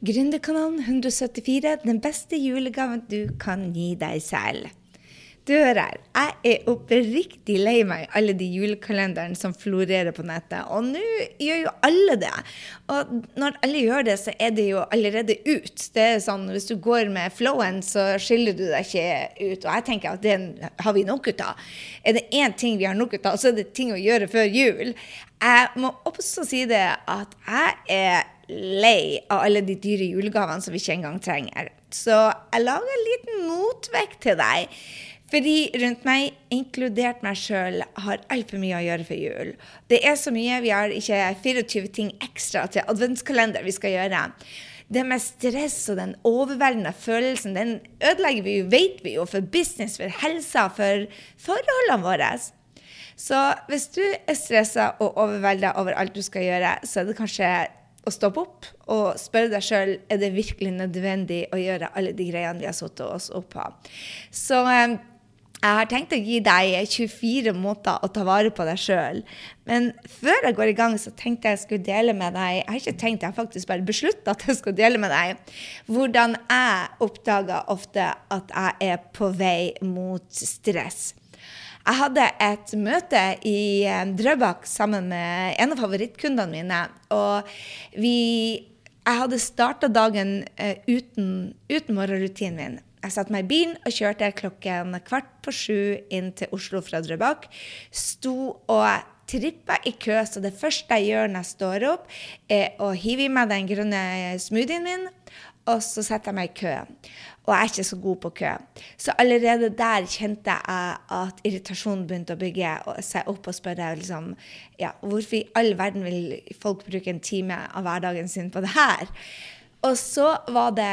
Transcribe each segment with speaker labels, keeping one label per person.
Speaker 1: Gründerkanalen 174, den beste julegaven du kan gi deg selv. Du hører, jeg er oppriktig lei meg alle de julekalenderne som florerer på nettet. Og nå gjør jo alle det. Og når alle gjør det, så er det jo allerede ut. Det er sånn, Hvis du går med flowen, så skiller du deg ikke ut. Og jeg tenker at det har vi nok ut av. Er det én ting vi har nok ut av, så er det ting å gjøre før jul. Jeg må også si det at jeg er lei av alle de dyre julegavene som vi ikke engang trenger. Så jeg lager en liten motvekt til deg. Fordi rundt meg, inkludert meg sjøl, har altfor mye å gjøre for jul. Det er så mye. Vi har ikke 24 ting ekstra til adventskalender vi skal gjøre. Det med stress og den overveldende følelsen, den ødelegger vi jo, vet vi jo, for business, for helsa, for forholdene våre. Så hvis du er stressa og overvelda over alt du skal gjøre, så er det kanskje å stoppe opp og spørre deg sjøl er det virkelig nødvendig å gjøre alle de greiene vi har satt oss opp på. Så eh, jeg har tenkt å gi deg 24 måter å ta vare på deg sjøl. Men før jeg går i gang, så tenkte jeg jeg skulle dele med deg Jeg har ikke tenkt, jeg har faktisk bare beslutta at jeg skal dele med deg hvordan jeg oppdager ofte at jeg er på vei mot stress. Jeg hadde et møte i eh, Drøbak sammen med en av favorittkundene mine. Og vi, jeg hadde starta dagen uh, uten, uten morgenrutinen min. Jeg satte meg i bilen og kjørte klokken kvart på sju inn til Oslo fra Drøbak. Sto og trippa i kø, så det første jeg gjør når jeg står opp, er å hive i meg den grønne smoothien min, og så setter jeg meg i kø. Og jeg er ikke så god på kø. Så allerede der kjente jeg at irritasjonen begynte å bygge seg opp og spørre liksom, ja, hvorfor i all verden vil folk bruke en time av hverdagen sin på det her? Og så var det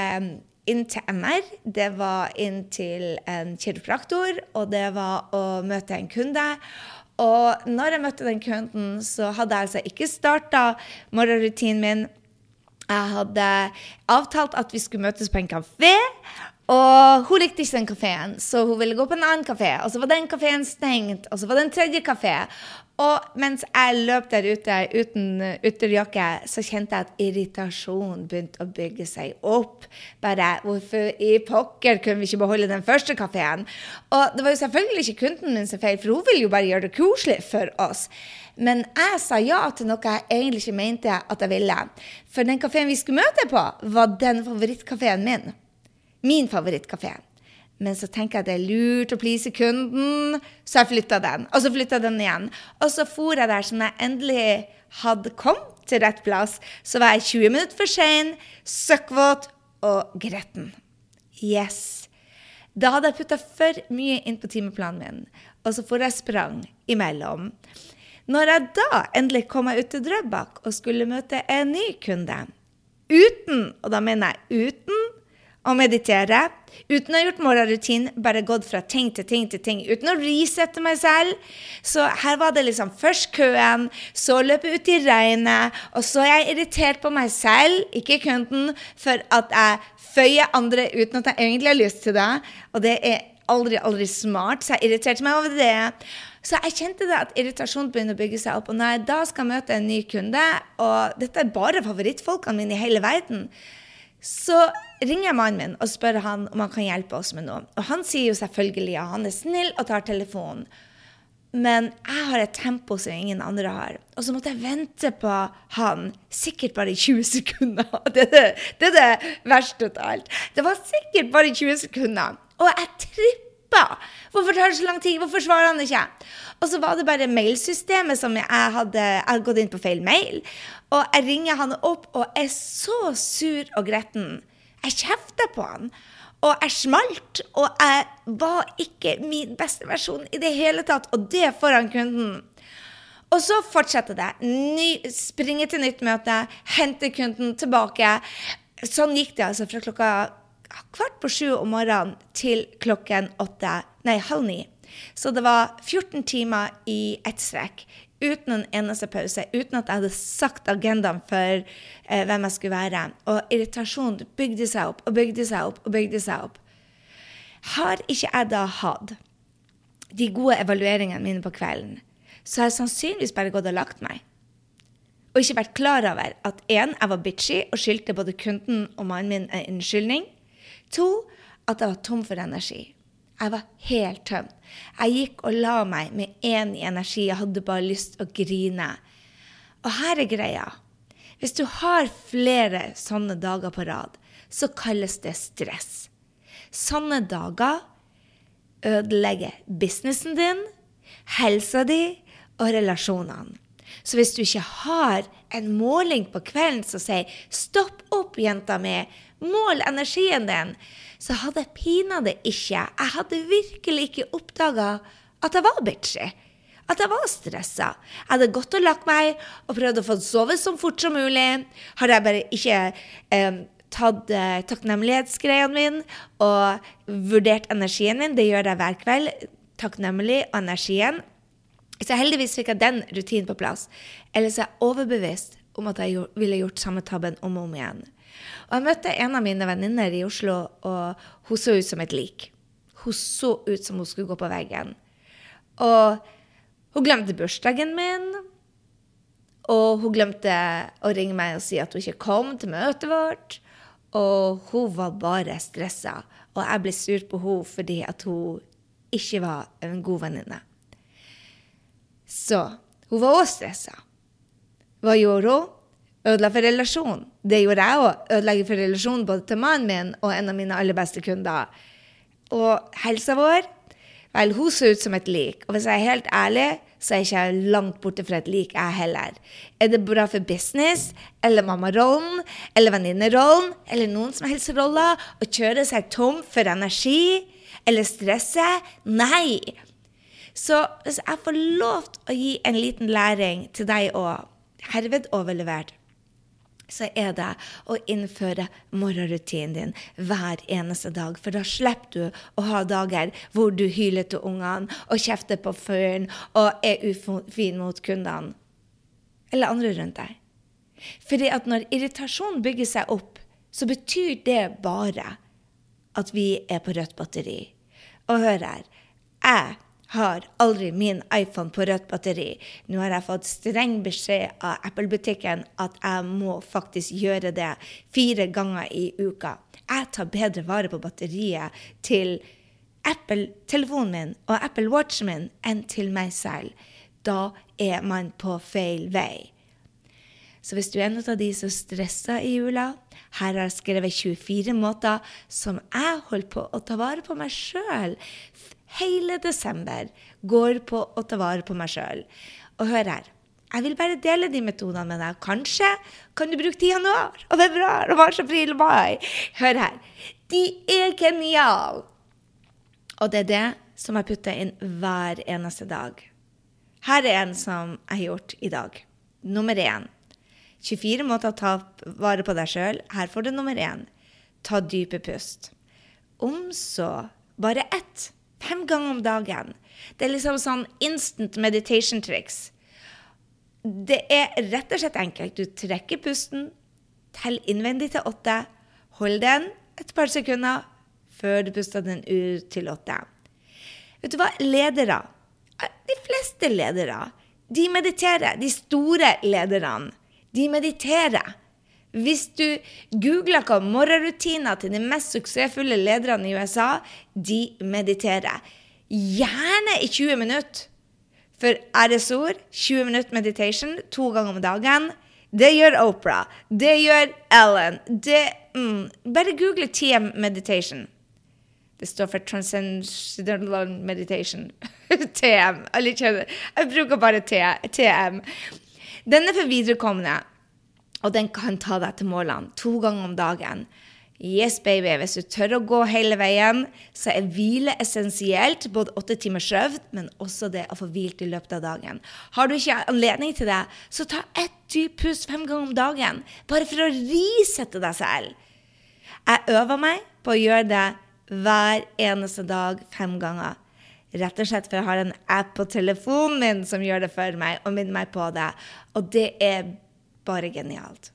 Speaker 1: inn til MR, det var inn til en kiropraktor, og det var å møte en kunde. Og når jeg møtte den kunden, så hadde jeg altså ikke starta morgenrutinen min. Jeg hadde avtalt at vi skulle møtes på en kafé. Og hun likte ikke den kafeen, så hun ville gå på en annen kafé. Og så var den kafeen stengt, og så var det en tredje kafé. Og mens jeg løp der ute uten ytterjakke, så kjente jeg at irritasjonen begynte å bygge seg opp. Bare hvorfor i pokker kunne vi ikke beholde den første kafeen? Og det var jo selvfølgelig ikke kunden min som feil, for hun ville jo bare gjøre det koselig for oss. Men jeg sa ja til noe jeg egentlig ikke mente at jeg ville. For den kafeen vi skulle møte på, var den favorittkafeen min min favorittkafé. Men så tenker jeg det er lurt å please kunden, så jeg flytta den. Og så flytta den igjen. Og så for jeg der som jeg endelig hadde kommet til rett plass. Så var jeg 20 minutter for sein, søkkvåt og gretten. Yes. Da hadde jeg putta for mye inn på timeplanen min, og så for jeg sprang imellom. Når jeg da endelig kom meg ut til Drøbak og skulle møte en ny kunde, uten, og da mener jeg uten å meditere. Uten å ha gjort morgenrutin, bare gått fra ting til ting til ting. Uten å risette meg selv. Så her var det liksom først køen, så løpe ut i regnet, og så er jeg irritert på meg selv, ikke kunden, for at jeg føyer andre uten at jeg egentlig har lyst til det. Og det er aldri, aldri smart, så jeg irriterte meg over det. Så jeg kjente det at irritasjon begynner å bygge seg opp. Og når jeg da skal møte en ny kunde, og dette er bare favorittfolkene mine i hele verden, så ringer jeg mannen min og spør han om han kan hjelpe oss med noe. Og han sier jo selvfølgelig ja. Han er snill og tar telefonen. Men jeg har et tempo som ingen andre har. Og så måtte jeg vente på han sikkert bare i 20 sekunder. Det er det, det, er det verste av alt. Det var sikkert bare i 20 sekunder. Og jeg trippa. Hvorfor tar det så lang tid? Hvorfor svarer han ikke? Og så var det bare mailsystemet som jeg hadde, jeg hadde gått inn på feil mail. Og jeg ringer han opp og er så sur og gretten. Jeg kjefter på han. Og jeg smalt, og jeg var ikke min beste versjon i det hele tatt. Og det foran kunden. Og så fortsetter det. Ny, springe til nytt møte, hente kunden tilbake. Sånn gikk det altså fra klokka kvart på sju om morgenen til klokken åtte, nei, halv ni. Så det var 14 timer i ett strekk uten en eneste pause, uten at jeg hadde sagt agendaen for eh, hvem jeg skulle være. Og irritasjonen bygde seg opp og bygde seg opp og bygde seg opp. Har ikke jeg da hatt de gode evalueringene mine på kvelden, så har jeg sannsynligvis bare gått og lagt meg. og ikke vært klar over at én, jeg var bitchy og skyldte både kunden og mannen min en unnskyldning. To, at jeg var tom for energi. Jeg var helt tømt. Jeg gikk og la meg med én i energi. Jeg hadde bare lyst til å grine. Og her er greia. Hvis du har flere sånne dager på rad, så kalles det stress. Sånne dager ødelegger businessen din, helsa di og relasjonene. Så hvis du ikke har en måling på kvelden som sier 'stopp opp, jenta mi', mål energien din, så hadde jeg pinadø ikke Jeg hadde virkelig ikke oppdaga at jeg var bitchy. At jeg var stressa. Jeg hadde gått og lagt meg og prøvd å få sove så fort som mulig. Hadde jeg bare ikke eh, tatt eh, takknemlighetsgreiene mine og vurdert energien min. Det gjør jeg hver kveld. Takknemlig og energien. Så heldigvis fikk jeg den rutinen på plass. Ellers er jeg overbevist om at jeg ville gjort samme tabben om og om igjen. Og jeg møtte en av mine venninner i Oslo, og hun så ut som et lik. Hun så ut som hun skulle gå på veggen. Og hun glemte bursdagen min. Og hun glemte å ringe meg og si at hun ikke kom til møtet vårt. Og hun var bare stressa. Og jeg ble sur på henne fordi at hun ikke var en god venninne. Så hun var også stressa. Hva gjorde hun? Ødela for relasjonen. Det gjorde jeg òg. Ødelegge for relasjonen både til mannen min og en av mine aller beste kunder. Og helsa vår Vel, hun ser ut som et lik. Og hvis jeg er helt ærlig, så er jeg ikke langt borte fra et lik, jeg heller. Er det bra for business, eller mammarollen, eller venninnerollen, eller noen som helst roller å kjøre seg tom for energi, eller stresse? Nei. Så hvis jeg får lov til å gi en liten læring til deg òg, herved overlevert, så er det å innføre morgenrutinen din hver eneste dag. For da slipper du å ha dager hvor du hyler til ungene og kjefter på fyren og er ufin mot kundene eller andre rundt deg. Fordi at når irritasjon bygger seg opp, så betyr det bare at vi er på rødt batteri. Og hør her. Jeg har aldri min iPhone på rødt batteri. Nå har jeg fått streng beskjed av Apple-butikken at jeg må faktisk gjøre det fire ganger i uka. Jeg tar bedre vare på batteriet til Apple-telefonen min og Apple Watchen min enn til meg selv. Da er man på feil vei. Så hvis du er en av de som stresser i jula, her har jeg skrevet 24 måter som jeg holder på å ta vare på meg sjøl hele desember går på å ta vare på meg sjøl. Og hør her. Jeg vil bare dele de metodene med deg. Kanskje kan du bruke til januar og februar og mars, april og mai. Hør her. De er geniale! Og det er det som jeg putter inn hver eneste dag. Her er en som jeg har gjort i dag. Nummer én. 24 måter å ta vare på deg sjøl. Her får du nummer én. Ta dype pust. Om så bare ett Fem ganger om dagen. Det er liksom sånn instant meditation tricks. Det er rett og slett enkelt. Du trekker pusten, tell innvendig til åtte, hold den et par sekunder før du puster den ut til åtte. Vet du hva? Ledere, de fleste ledere, de mediterer. De store lederne, de mediterer. Hvis du googler hva morgenrutiner til de mest suksessfulle lederne i USA, de mediterer. Gjerne i 20 minutter. For æresord, 20 minutter meditation to ganger om dagen. Det gjør Opera. Det gjør Ellen. Det, mm, bare google TM meditation. Det står for Transcendental Meditation. TM. Jeg bruker bare TM. Den er for viderekomne. Og den kan ta deg til målene to ganger om dagen. Yes, baby. Hvis du tør å gå hele veien, så er hvile essensielt. Både åtte timers søvn, men også det å få hvilt i løpet av dagen. Har du ikke anledning til det, så ta ett dypt pust fem ganger om dagen. Bare for å risette deg selv. Jeg øver meg på å gjøre det hver eneste dag fem ganger. Rett og slett for jeg har en app på telefonen min som gjør det for meg og minner meg på det. Og det er bare genialt.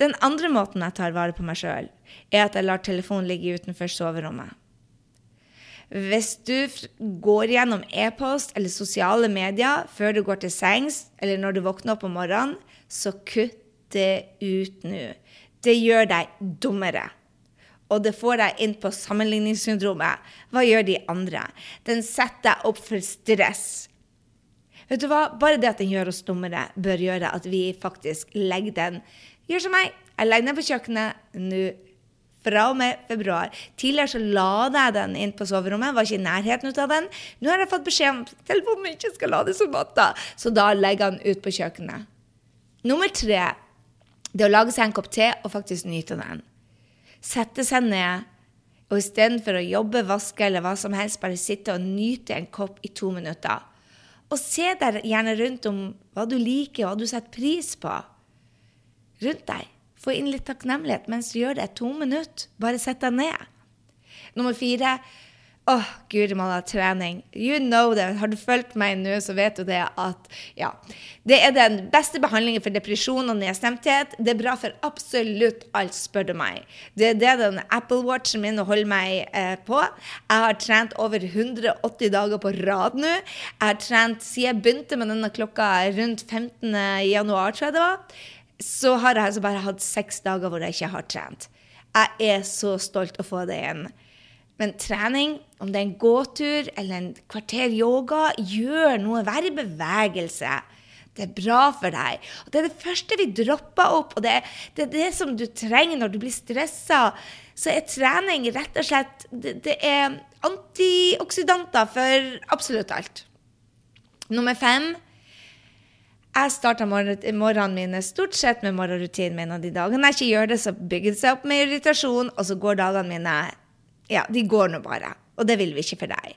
Speaker 1: Den andre måten jeg tar vare på meg sjøl, er at jeg lar telefonen ligge utenfor soverommet. Hvis du går gjennom e-post eller sosiale medier før du går til sengs, eller når du våkner opp om morgenen, så kutt det ut nå. Det gjør deg dummere. Og det får deg inn på sammenligningssyndromet. Hva gjør de andre? Den setter deg opp for stress. Vet du hva? Bare det at den gjør oss dummere, bør gjøre at vi faktisk legger den Gjør som meg. Jeg legger den på kjøkkenet nå fra og med februar. Tidligere så la jeg den inn på soverommet, var ikke i nærheten av den. Nå har jeg fått beskjed om at telefonen ikke skal lades om natta, så da legger jeg den ut på kjøkkenet. Nummer tre det å lage seg en kopp te og faktisk nyte den. Sette seg ned og istedenfor å jobbe, vaske eller hva som helst, bare sitte og nyte en kopp i to minutter. Og se deg gjerne rundt om hva du liker, hva du setter pris på. Rundt deg. Få inn litt takknemlighet mens du gjør det. To minutter. Bare sett deg ned. Nummer fire Åh, oh, guri malla, trening. You know det. Har du fulgt meg nå, så vet du det at ja. Det er den beste behandlingen for depresjon og nedstemthet. Det er bra for absolutt alt, spør du meg. Det er det den Apple Watchen min holder meg eh, på. Jeg har trent over 180 dager på rad nå. Jeg har trent siden jeg begynte med denne klokka rundt 15. januar, tror jeg det var. Så har jeg altså bare hatt seks dager hvor jeg ikke har trent. Jeg er så stolt å få det igjen. Men trening, om det er en gåtur eller en kvarter yoga, gjør noe. Vær i bevegelse. Det er bra for deg. Og det er det første vi dropper opp, og det, det er det som du trenger når du blir stressa. Så er trening rett og slett Det, det er antioksidanter for absolutt alt. Nummer fem jeg starter morgenene mine stort sett med morgenrutinen min. Og de dagene jeg ikke gjør det, så bygger det seg opp med irritasjon, og så går dagene mine ja, de går nå bare. Og det vil vi ikke for deg.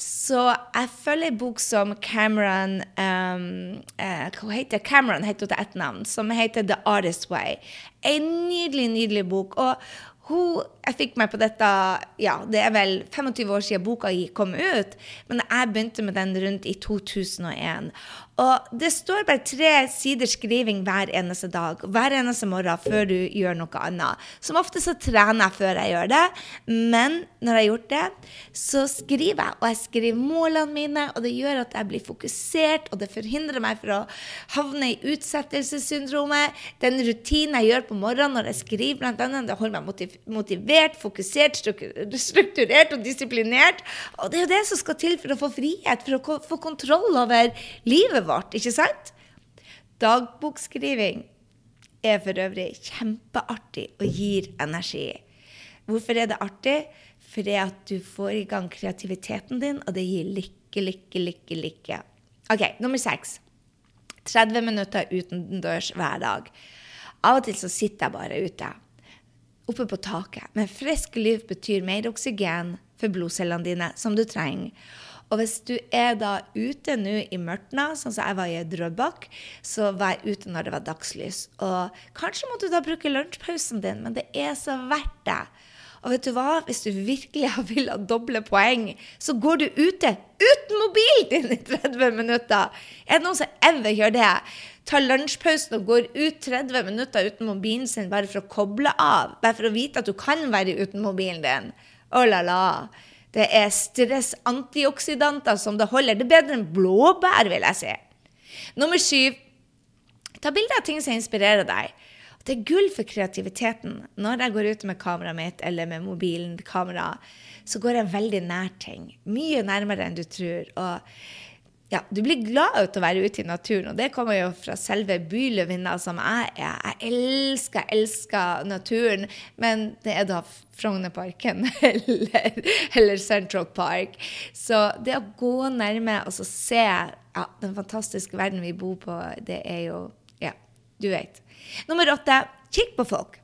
Speaker 1: Så jeg følger en bok som Cameron um, uh, Hva heter Cameron heter hun til navn, som heter The Artist Way. En nydelig, nydelig bok. Og hun, jeg fikk meg på dette ja, det er vel 25 år siden boka kom ut, men jeg begynte med den rundt i 2001. Og det står bare tre sider skriving hver eneste dag, hver eneste morgen før du gjør noe annet. Som ofte så trener jeg før jeg gjør det, men når jeg har gjort det, så skriver jeg. Og jeg skriver målene mine, og det gjør at jeg blir fokusert, og det forhindrer meg fra å havne i utsettelsessyndromet. Den rutinen jeg gjør på morgenen når jeg skriver, blant annet, det holder meg motivert, fokusert, strukturert og disiplinert. Og det er jo det som skal til for å få frihet, for å få kontroll over livet vårt, ikke sant? Dagbokskriving er for øvrig kjempeartig og gir energi. Hvorfor er det artig? Fordi at du får i gang kreativiteten din, og det gir lykke, lykke, lykke, lykke. OK, nummer seks. 30 minutter utendørs hver dag. Av og til så sitter jeg bare ute. Oppe på taket. Men frisk liv betyr mer oksygen for blodcellene dine, som du trenger. Og hvis du er da ute nå i mørtna, sånn som jeg var i Drøbak, så jeg ute når det var dagslys. Og kanskje må du da bruke lunsjpausen din, men det er så verdt det. Og vet du hva? Hvis du virkelig vil ha doble poeng, så går du ute uten mobilen din i 30 minutter. Er det noen som ever gjør det? Tar lunsjpausen og går ut 30 minutter uten mobilen sin bare for å koble av? Bare for å vite at du kan være uten mobilen din? Oh la la. Det er stress-antioksidanter som det holder. Det er bedre enn blåbær, vil jeg si. Nummer syv ta bilder av ting som inspirerer deg. Det er gull for kreativiteten. Når jeg går ut med kameraet mitt eller med mobilen, kamera, så går jeg veldig nær ting. Mye nærmere enn du tror. Og ja, du blir glad av å være ute i naturen, og det kommer jo fra selve byløvinna som jeg er. Jeg elsker, elsker naturen, men det er da Frognerparken eller, eller, Central Park. Så det å gå nærme og så se ja, den fantastiske verden vi bor på, det er jo Ja, du vet. Nummer åtte kikk på folk.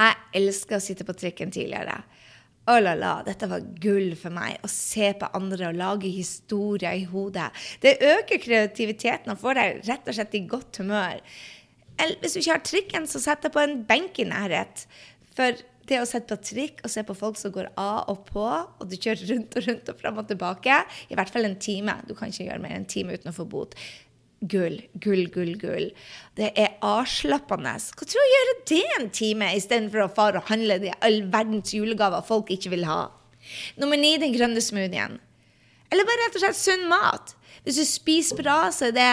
Speaker 1: Jeg elsker å sitte på trikken tidligere. Oh la la, dette var gull for meg. Å se på andre og lage historier i hodet. Det øker kreativiteten og får deg rett og slett i godt humør. Eller hvis du ikke har trikken, så sett deg på en benk i nærhet. For det å sitte på trikk og se på folk som går av og på, og du kjører rundt og rundt og fram og tilbake, i hvert fall en time Du kan ikke gjøre mer enn en time uten å få bot gull, gull, gull, gull. Det er avslappende. Hva tror du gjøre det en time istedenfor å fare og handle de all verdens julegaver folk ikke vil ha? Nummer ni den grønne smoothien. Eller bare rett og slett sunn mat. Hvis du spiser bra, så er det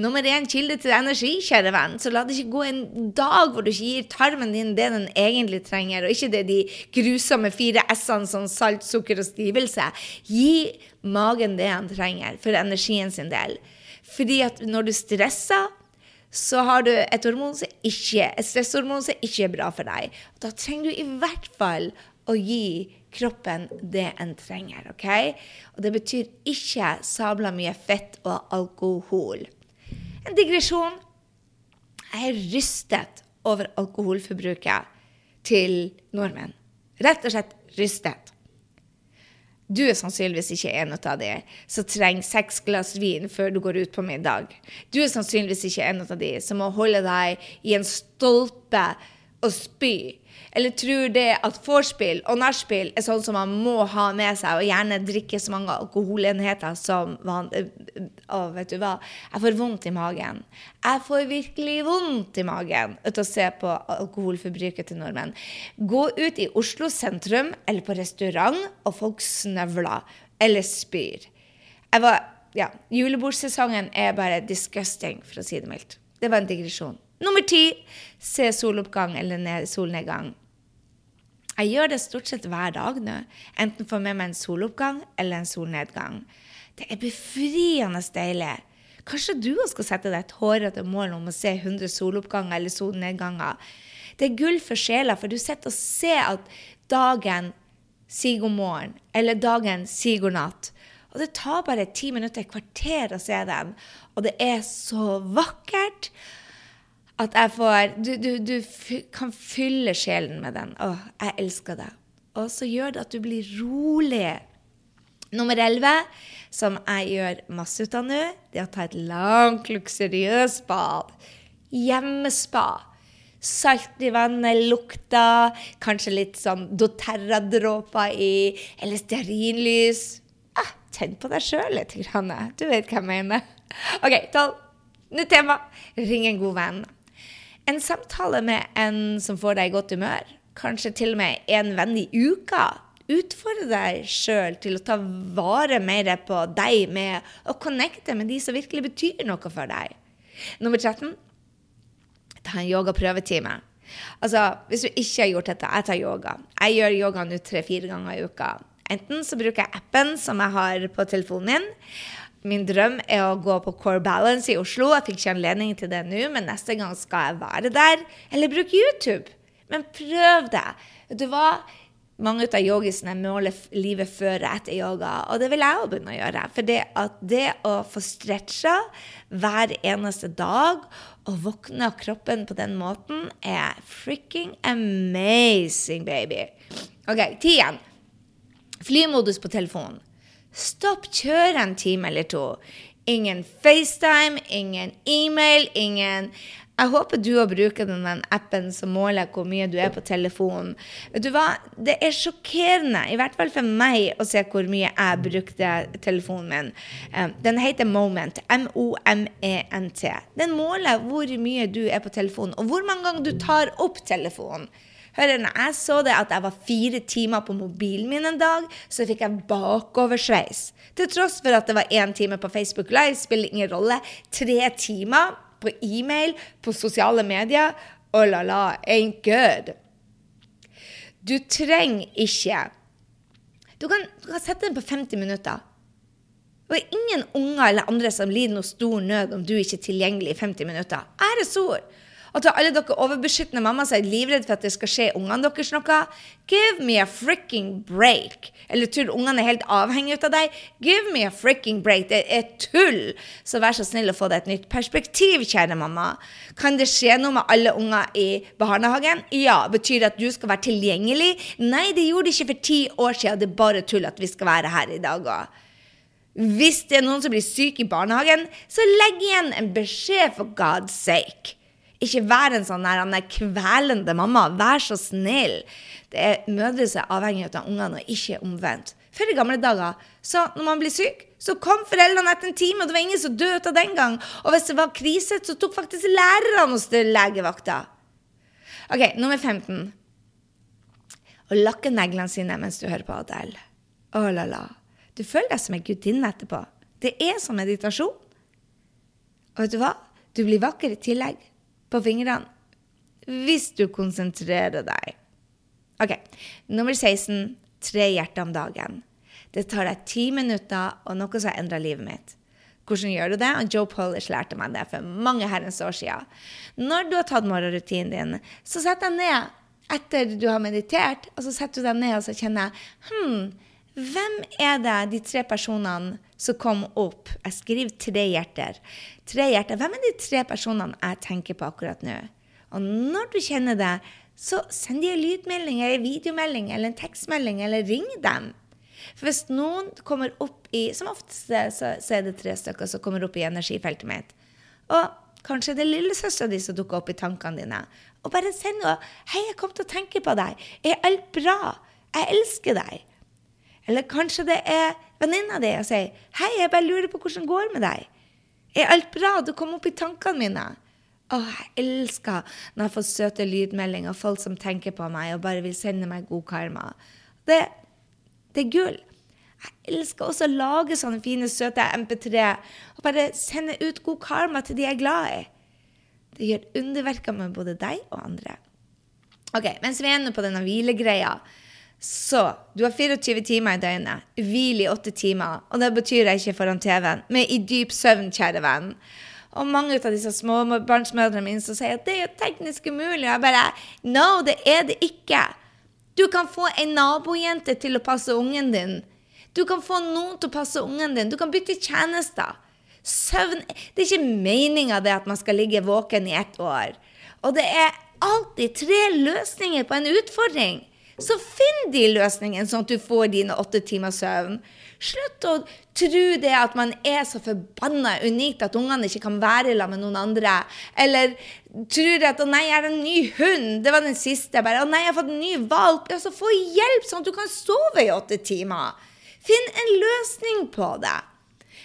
Speaker 1: nummer én kilde til energi, kjære venn. Så la det ikke gå en dag hvor du ikke gir tarmen din det den egentlig trenger, og ikke det de grusomme fire s-ene som salt, sukker og stivelse. Gi magen det han trenger for energien sin del. Fordi at når du stresser, så har du et hormon som ikke, et stresshormon som ikke er bra for deg. Da trenger du i hvert fall å gi kroppen det en trenger. ok? Og det betyr ikke sabla mye fett og alkohol. En digresjon. Jeg er rystet over alkoholforbruket til nordmenn. Rett og slett rystet. Du er sannsynligvis ikke en av de som trenger seks glass vin før du går ut på middag. Du er sannsynligvis ikke en av de som må holde deg i en stolpe og spy eller tror det at vorspiel og nachspiel er sånn som man må ha med seg, og gjerne drikke så mange alkoholenheter som man Å, vet du hva? Jeg får vondt i magen. Jeg får virkelig vondt i magen ut å se på alkoholforbruket til nordmenn. Gå ut i Oslo sentrum eller på restaurant, og folk snøvler eller spyr. Jeg var ja, Julebordsesongen er bare disgusting, for å si det mildt. Det var en digresjon. Nummer ti se soloppgang eller solnedgang. Jeg gjør det stort sett hver dag nå. Enten får med meg en soloppgang eller en solnedgang. Det er befriende deilig. Kanskje du skal sette deg et hårete mål om å se 100 soloppganger eller solnedganger. Det er gull for sjela, for du sitter og ser at dagen sier god morgen, eller dagen sier god natt. Og det tar bare ti minutter, et kvarter å se dem. Og det er så vakkert at jeg får Du, du, du kan fylle sjelen med den. Å, jeg elsker deg. Og så gjør det at du blir rolig. Nummer 11, som jeg gjør masse ut av nå, det er å ta et langt, luksuriøst bad. Hjemmespa. Salt i vannet, lukta, kanskje litt sånn doTERRA-dråper i, eller stearinlys. Ah, tenn på deg sjøl litt. Grann. Du vet hva jeg mener. OK, tolv. Nytt tema. Ring en god venn. En samtale med en som får deg i godt humør, kanskje til og med en venn i uka. Utfordre deg sjøl til å ta vare mer på deg med å connecte med de som virkelig betyr noe for deg. Nummer 13 ta en yogaprøvetime. Altså, hvis du ikke har gjort dette, jeg tar yoga. Jeg gjør yoga nå tre-fire ganger i uka. Enten så bruker jeg appen som jeg har på telefonen din. Min drøm er å gå på Core Balance i Oslo. Jeg fikk ikke anledning til det nå, men neste gang skal jeg være der. Eller bruke YouTube. Men prøv det. Vet du hva? Mange av yogisene måler livet før og etter yoga, og det vil jeg òg begynne å gjøre. For det, det å få stretcha hver eneste dag og våkne av kroppen på den måten, er freaking amazing, baby. OK, ti igjen. Flymodus på telefonen. Stopp, kjør en time eller to. Ingen FaceTime, ingen e-mail, ingen jeg håper du òg bruker den appen som måler hvor mye du er på telefonen. Vet du hva? Det er sjokkerende, i hvert fall for meg, å se hvor mye jeg brukte telefonen min. Eh, den heter Moment. M-O-M-E-N-T. Den måler hvor mye du er på telefonen, og hvor mange ganger du tar opp telefonen. Hør, når jeg så det at jeg var fire timer på mobilen min en dag, så fikk jeg bakoversveis. Til tross for at det var én time på Facebook Live, spiller ingen rolle. Tre timer på e-mail, på sosiale medier. Oh la la, ain't good. Du trenger ikke du kan, du kan sette den på 50 minutter. Det er ingen unger eller andre som lider noe stor nød om du ikke er tilgjengelig i 50 minutter. Æresord! Og til alle dere overbeskyttende mammaer som er livredd for at det skal skje ungene deres noe, give me a fricking break. Eller tror ungene er helt avhengige av deg? Give me a fricking break. Det er tull. Så vær så snill å få deg et nytt perspektiv, kjære mamma. Kan det skje noe med alle unger i barnehagen? Ja. Betyr det at du skal være tilgjengelig? Nei, det gjorde det ikke for ti år siden. Det er bare tull at vi skal være her i dag òg. Hvis det er noen som blir syk i barnehagen, så legg igjen en beskjed for God's sake. Ikke vær en sånn der, kvelende mamma. Vær så snill. Det er Mødre som er avhengig av ungene, og ikke omvendt. Før i gamle dager, så når man blir syk, så kom foreldrene etter en time, og det var ingen som døde av den gang. Og hvis det var krise, så tok faktisk lærerne hos legevakta. OK, nummer 15. Å lakke neglene sine mens du hører på Adele. Å la la. Du føler deg som ei gudinne etterpå. Det er som meditasjon. Og vet du hva? Du blir vakker i tillegg på fingrene hvis du konsentrerer deg. OK. Nummer 16 tre hjerter om dagen. Det tar deg ti minutter og noe som har endra livet mitt. Hvordan gjør du det? Joe Polish lærte meg det for mange herrens år siden. Når du har tatt morgenrutinen din, så sett deg ned etter du har meditert, og så setter du deg ned og så kjenner hm, hvem er det de tre personene som kom opp? Jeg skriver tre hjerter. Tre hjerter. Hvem er de tre personene jeg tenker på akkurat nå? Og når du kjenner det, så send de en lydmelding eller en videomelding eller en tekstmelding, eller ring dem. For hvis noen kommer opp i Som oftest så, så er det tre stykker som kommer opp i energifeltet mitt. Og kanskje det er lillesøstera di som dukker opp i tankene dine. Og bare send noe 'Hei, jeg kom til å tenke på deg. Er alt bra? Jeg elsker deg.' Eller kanskje det er venninna di og sier 'Hei, jeg bare lurer på hvordan det går med deg.' Er alt bra? Du kom opp i tankene mine. Å, jeg elsker når jeg får søte lydmeldinger, folk som tenker på meg og bare vil sende meg god karma. Det, det er gull. Jeg elsker også å lage sånne fine, søte MP3 og bare sende ut god karma til de jeg er glad i. Det gjør underverker med både deg og andre. Ok, Mens vi er inne på denne hvilegreia, så du har 24 timer i døgnet. Hvil i 8 timer. Og det betyr jeg ikke foran TV-en, men i dyp søvn, kjære venn. Og mange av disse småbarnsmødrene mine som sier at det er jo teknisk umulig. Og jeg bare No, det er det ikke. Du kan få en nabojente til å passe ungen din. Du kan få noen til å passe ungen din. Du kan bytte tjenester. Søvn Det er ikke meninga at man skal ligge våken i ett år. Og det er alltid tre løsninger på en utfordring. Så finn de løsningene, sånn at du får dine åtte timers søvn. Slutt å tro det at man er så forbanna unikt at ungene ikke kan være sammen med noen andre. Eller tror at 'å nei, jeg har en ny hund', det var den siste. Bare 'å nei, jeg har fått en ny valp'. Altså, få hjelp, sånn at du kan sove i åtte timer. Finn en løsning på det.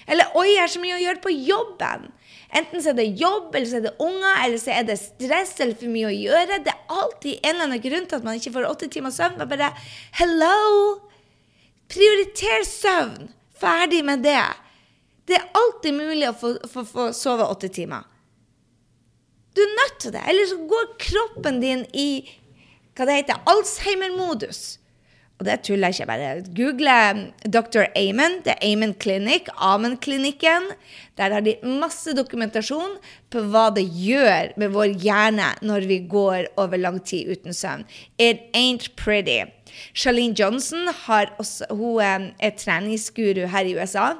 Speaker 1: Eller 'oi, jeg har så mye å gjøre på jobben'. Enten så er det jobb, eller så er det unger, eller så er det stress eller for mye å gjøre. Det er alltid en eller annen grunn til at man ikke får åtte timer søvn. Men bare hello! Prioriter søvn. Ferdig med det. Det er alltid mulig å få, få, få sove åtte timer. Du er nødt til det. Eller så går kroppen din i hva det heter, Alzheimer-modus. Og det tuller jeg ikke bare. Google Dr. Amen. Det er Amen Clinic, Amen-klinikken. Der har de masse dokumentasjon på hva det gjør med vår hjerne når vi går over lang tid uten søvn. It ain't pretty. Charlene Johnson også, hun eh, er treningsguru her i USA.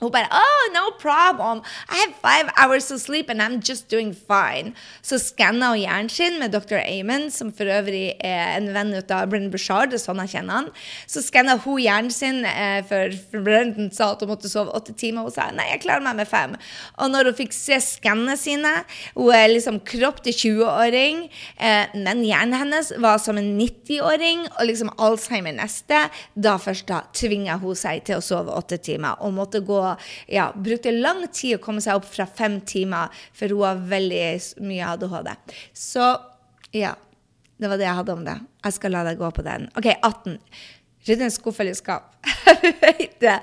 Speaker 1: Hun bare Oh, no problem. I have five hours of sleep and I'm just doing fine. Så skanna hun hjernen sin med Dr. Amon, som for øvrig er en venn ut av Brennan Bushard. Sånn jeg kjenner han. Så skanna hun hjernen sin, eh, for, for Brennan sa at hun måtte sove åtte timer. Hun sa nei, jeg klarer meg med fem. Og når hun fikk se skannene sine Hun er liksom kropp til 20-åring, eh, men hjernen hennes var som en 90-åring, og liksom Alzheimer neste. Da først da tvinga hun seg til å sove åtte timer og måtte gå ja, brukte lang tid å komme seg opp fra fem timer, for hun har veldig mye ADHD. Så ja. Det var det jeg hadde om det. Jeg skal la deg gå på den. OK, 18. Rydde en skuff eller skap. Jeg vet det.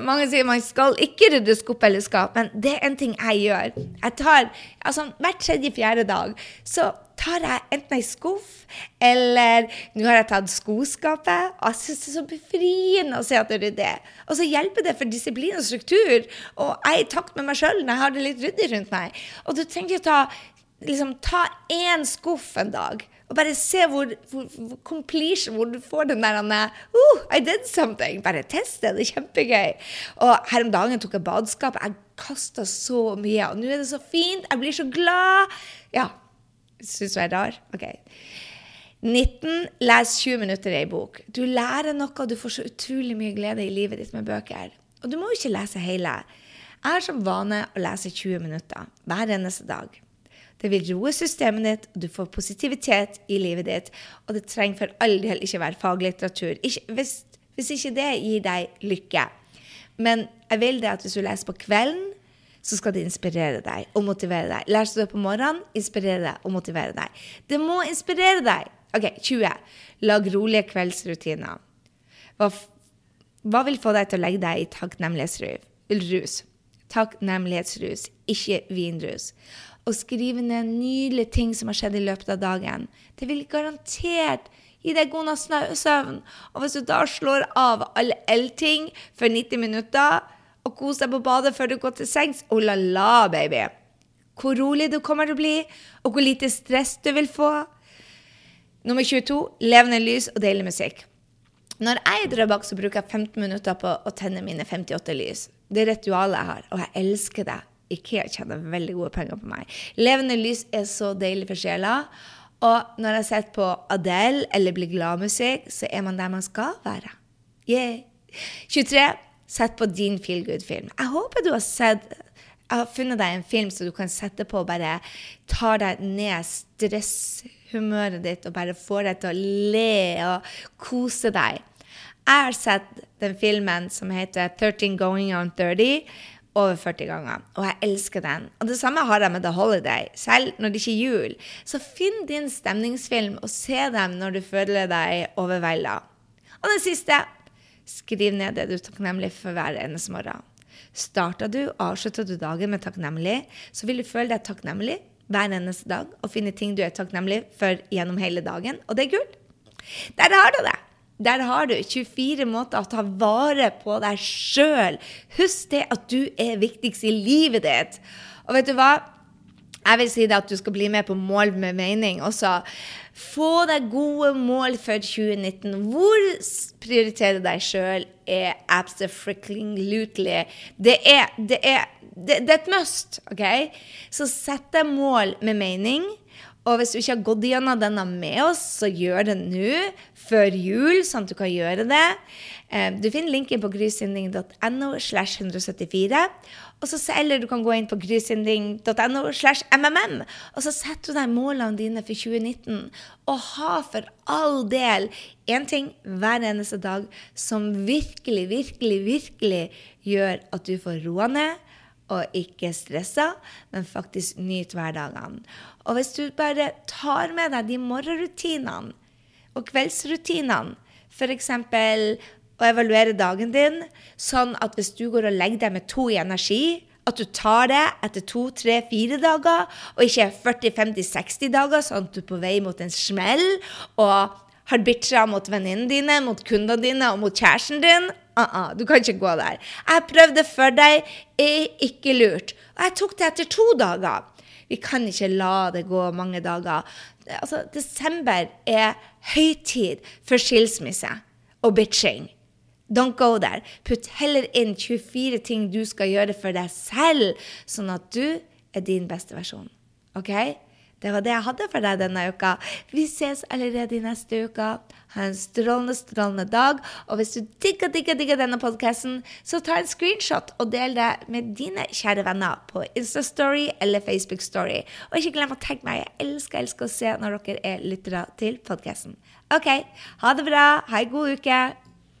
Speaker 1: Mange sier man skal ikke rydde skuff eller skap, men det er en ting jeg gjør. Jeg tar, altså Hver tredje-fjerde dag så tar jeg enten ei skuff, eller nå har jeg tatt skoskapet. Og jeg syns det er så befriende å se at det er ryddig. Og så hjelper det for disiplin og struktur. Og jeg er i takt med meg sjøl når jeg har det litt ryddig rundt meg. Og du trenger ikke ta liksom, ta én skuff en dag. Og bare se hvor, hvor, hvor completion, hvor du får den der uh, I did something. Bare test det. Det er kjempegøy. Og her om dagen tok jeg badskap. Jeg kasta så mye. Og nå er det så fint. Jeg blir så glad. Ja, Syns du jeg er rar? OK. 19. Les 20 minutter i ei bok. Du lærer noe, og du får så utrolig mye glede i livet ditt med bøker. Og du må jo ikke lese hele. Jeg har som vane å lese 20 minutter hver eneste dag. Det vil roe systemet ditt, og du får positivitet i livet ditt. Og det trenger for all del ikke være faglitteratur. Ikke, hvis, hvis ikke det gir deg lykke. Men jeg vil det at hvis du leser på kvelden, så skal det inspirere deg og motivere deg. Leser du det på morgenen, inspirere deg og motivere deg. Det må inspirere deg. OK, 20. Lag rolige kveldsrutiner. Hva, hva vil få deg til å legge deg i takknemlighetsrus? Takknemlighetsrus, ikke vinrus. Og skrive ned nydelige ting som har skjedd i løpet av dagen. Det vil garantert gi deg god natts søvn. Og hvis du da slår av alle L-ting for 90 minutter og koser deg på badet før du går til sengs, oh la la, baby. Hvor rolig du kommer til å bli, og hvor lite stress du vil få. Nummer 22 levende lys og deilig musikk. Når jeg i Drøbak, så bruker jeg 15 minutter på å tenne mine 58 lys. Det er ritualet jeg har, og jeg elsker det. Ikea tjener veldig gode penger på meg. Levende lys er så deilig for sjela. Og når jeg setter på Adele eller blir gladmusikk, så er man der man skal være. Yeah. 23. Sett på din feel good-film. Jeg håper du har sett jeg har funnet deg en film som du kan sette på og bare tar deg ned stresshumøret ditt og bare får deg til å le og kose deg. Jeg har sett den filmen som heter 13 Going on 30 over 40 ganger, og jeg elsker den. Og det samme har jeg med The Holiday, selv når det ikke er jul. Så finn din stemningsfilm og se dem når du føler deg overvelda. Og den siste skriv ned det du er takknemlig for hver eneste morgen. Starter du og avslutter du dagen med takknemlig, så vil du føle deg takknemlig hver eneste dag og finne ting du er takknemlig for gjennom hele dagen. Og det er gull. Der har du det. Der har du 24 måter å ta vare på deg sjøl. Husk det at du er viktigst i livet ditt. Og vet du hva? Jeg vil si det at du skal bli med på Mål med mening også. Få deg gode mål for 2019. Hvor prioritere deg sjøl er absolutely Det er, det er, det, det er et must. ok? Så sett deg mål med mening. Og hvis du ikke har gått gjennom denne med oss, så gjør det nå, før jul, sånn at du kan gjøre det. Eh, du finner linken på grysynding.no slash 174. Og så, eller du kan gå inn på grysynding.no slash mmm. Og så setter du deg målene dine for 2019. Og ha for all del én ting hver eneste dag som virkelig, virkelig, virkelig gjør at du får roa ned og ikke stressa, men faktisk nyt hverdagene. Og hvis du bare tar med deg de morgenrutinene og kveldsrutinene, f.eks. å evaluere dagen din, sånn at hvis du går og legger deg med to i energi, at du tar det etter to, tre, fire dager, og ikke 40-50-60 dager, sånn at du er på vei mot en smell og har bitcha mot venninnene dine, mot kundene dine og mot kjæresten din. Uh -uh, du kan ikke gå der. Jeg prøvde for deg, er ikke lurt. Og jeg tok det etter to dager. Vi kan ikke la det gå mange dager. Altså, desember er høytid for skilsmisse og bitching. Don't go there. Putt heller inn 24 ting du skal gjøre for deg selv, sånn at du er din beste versjon. OK? Det var det jeg hadde for deg denne uka. Vi ses allerede i neste uke. Ha en strålende, strålende dag. Og hvis du digger, digger, digger denne podkasten, så ta en screenshot og del det med dine kjære venner på Instastory eller Facebook Story. Og ikke glem å tagge meg. Jeg elsker, elsker å se når dere er lyttere til podkasten. OK, ha det bra. Ha ei god uke.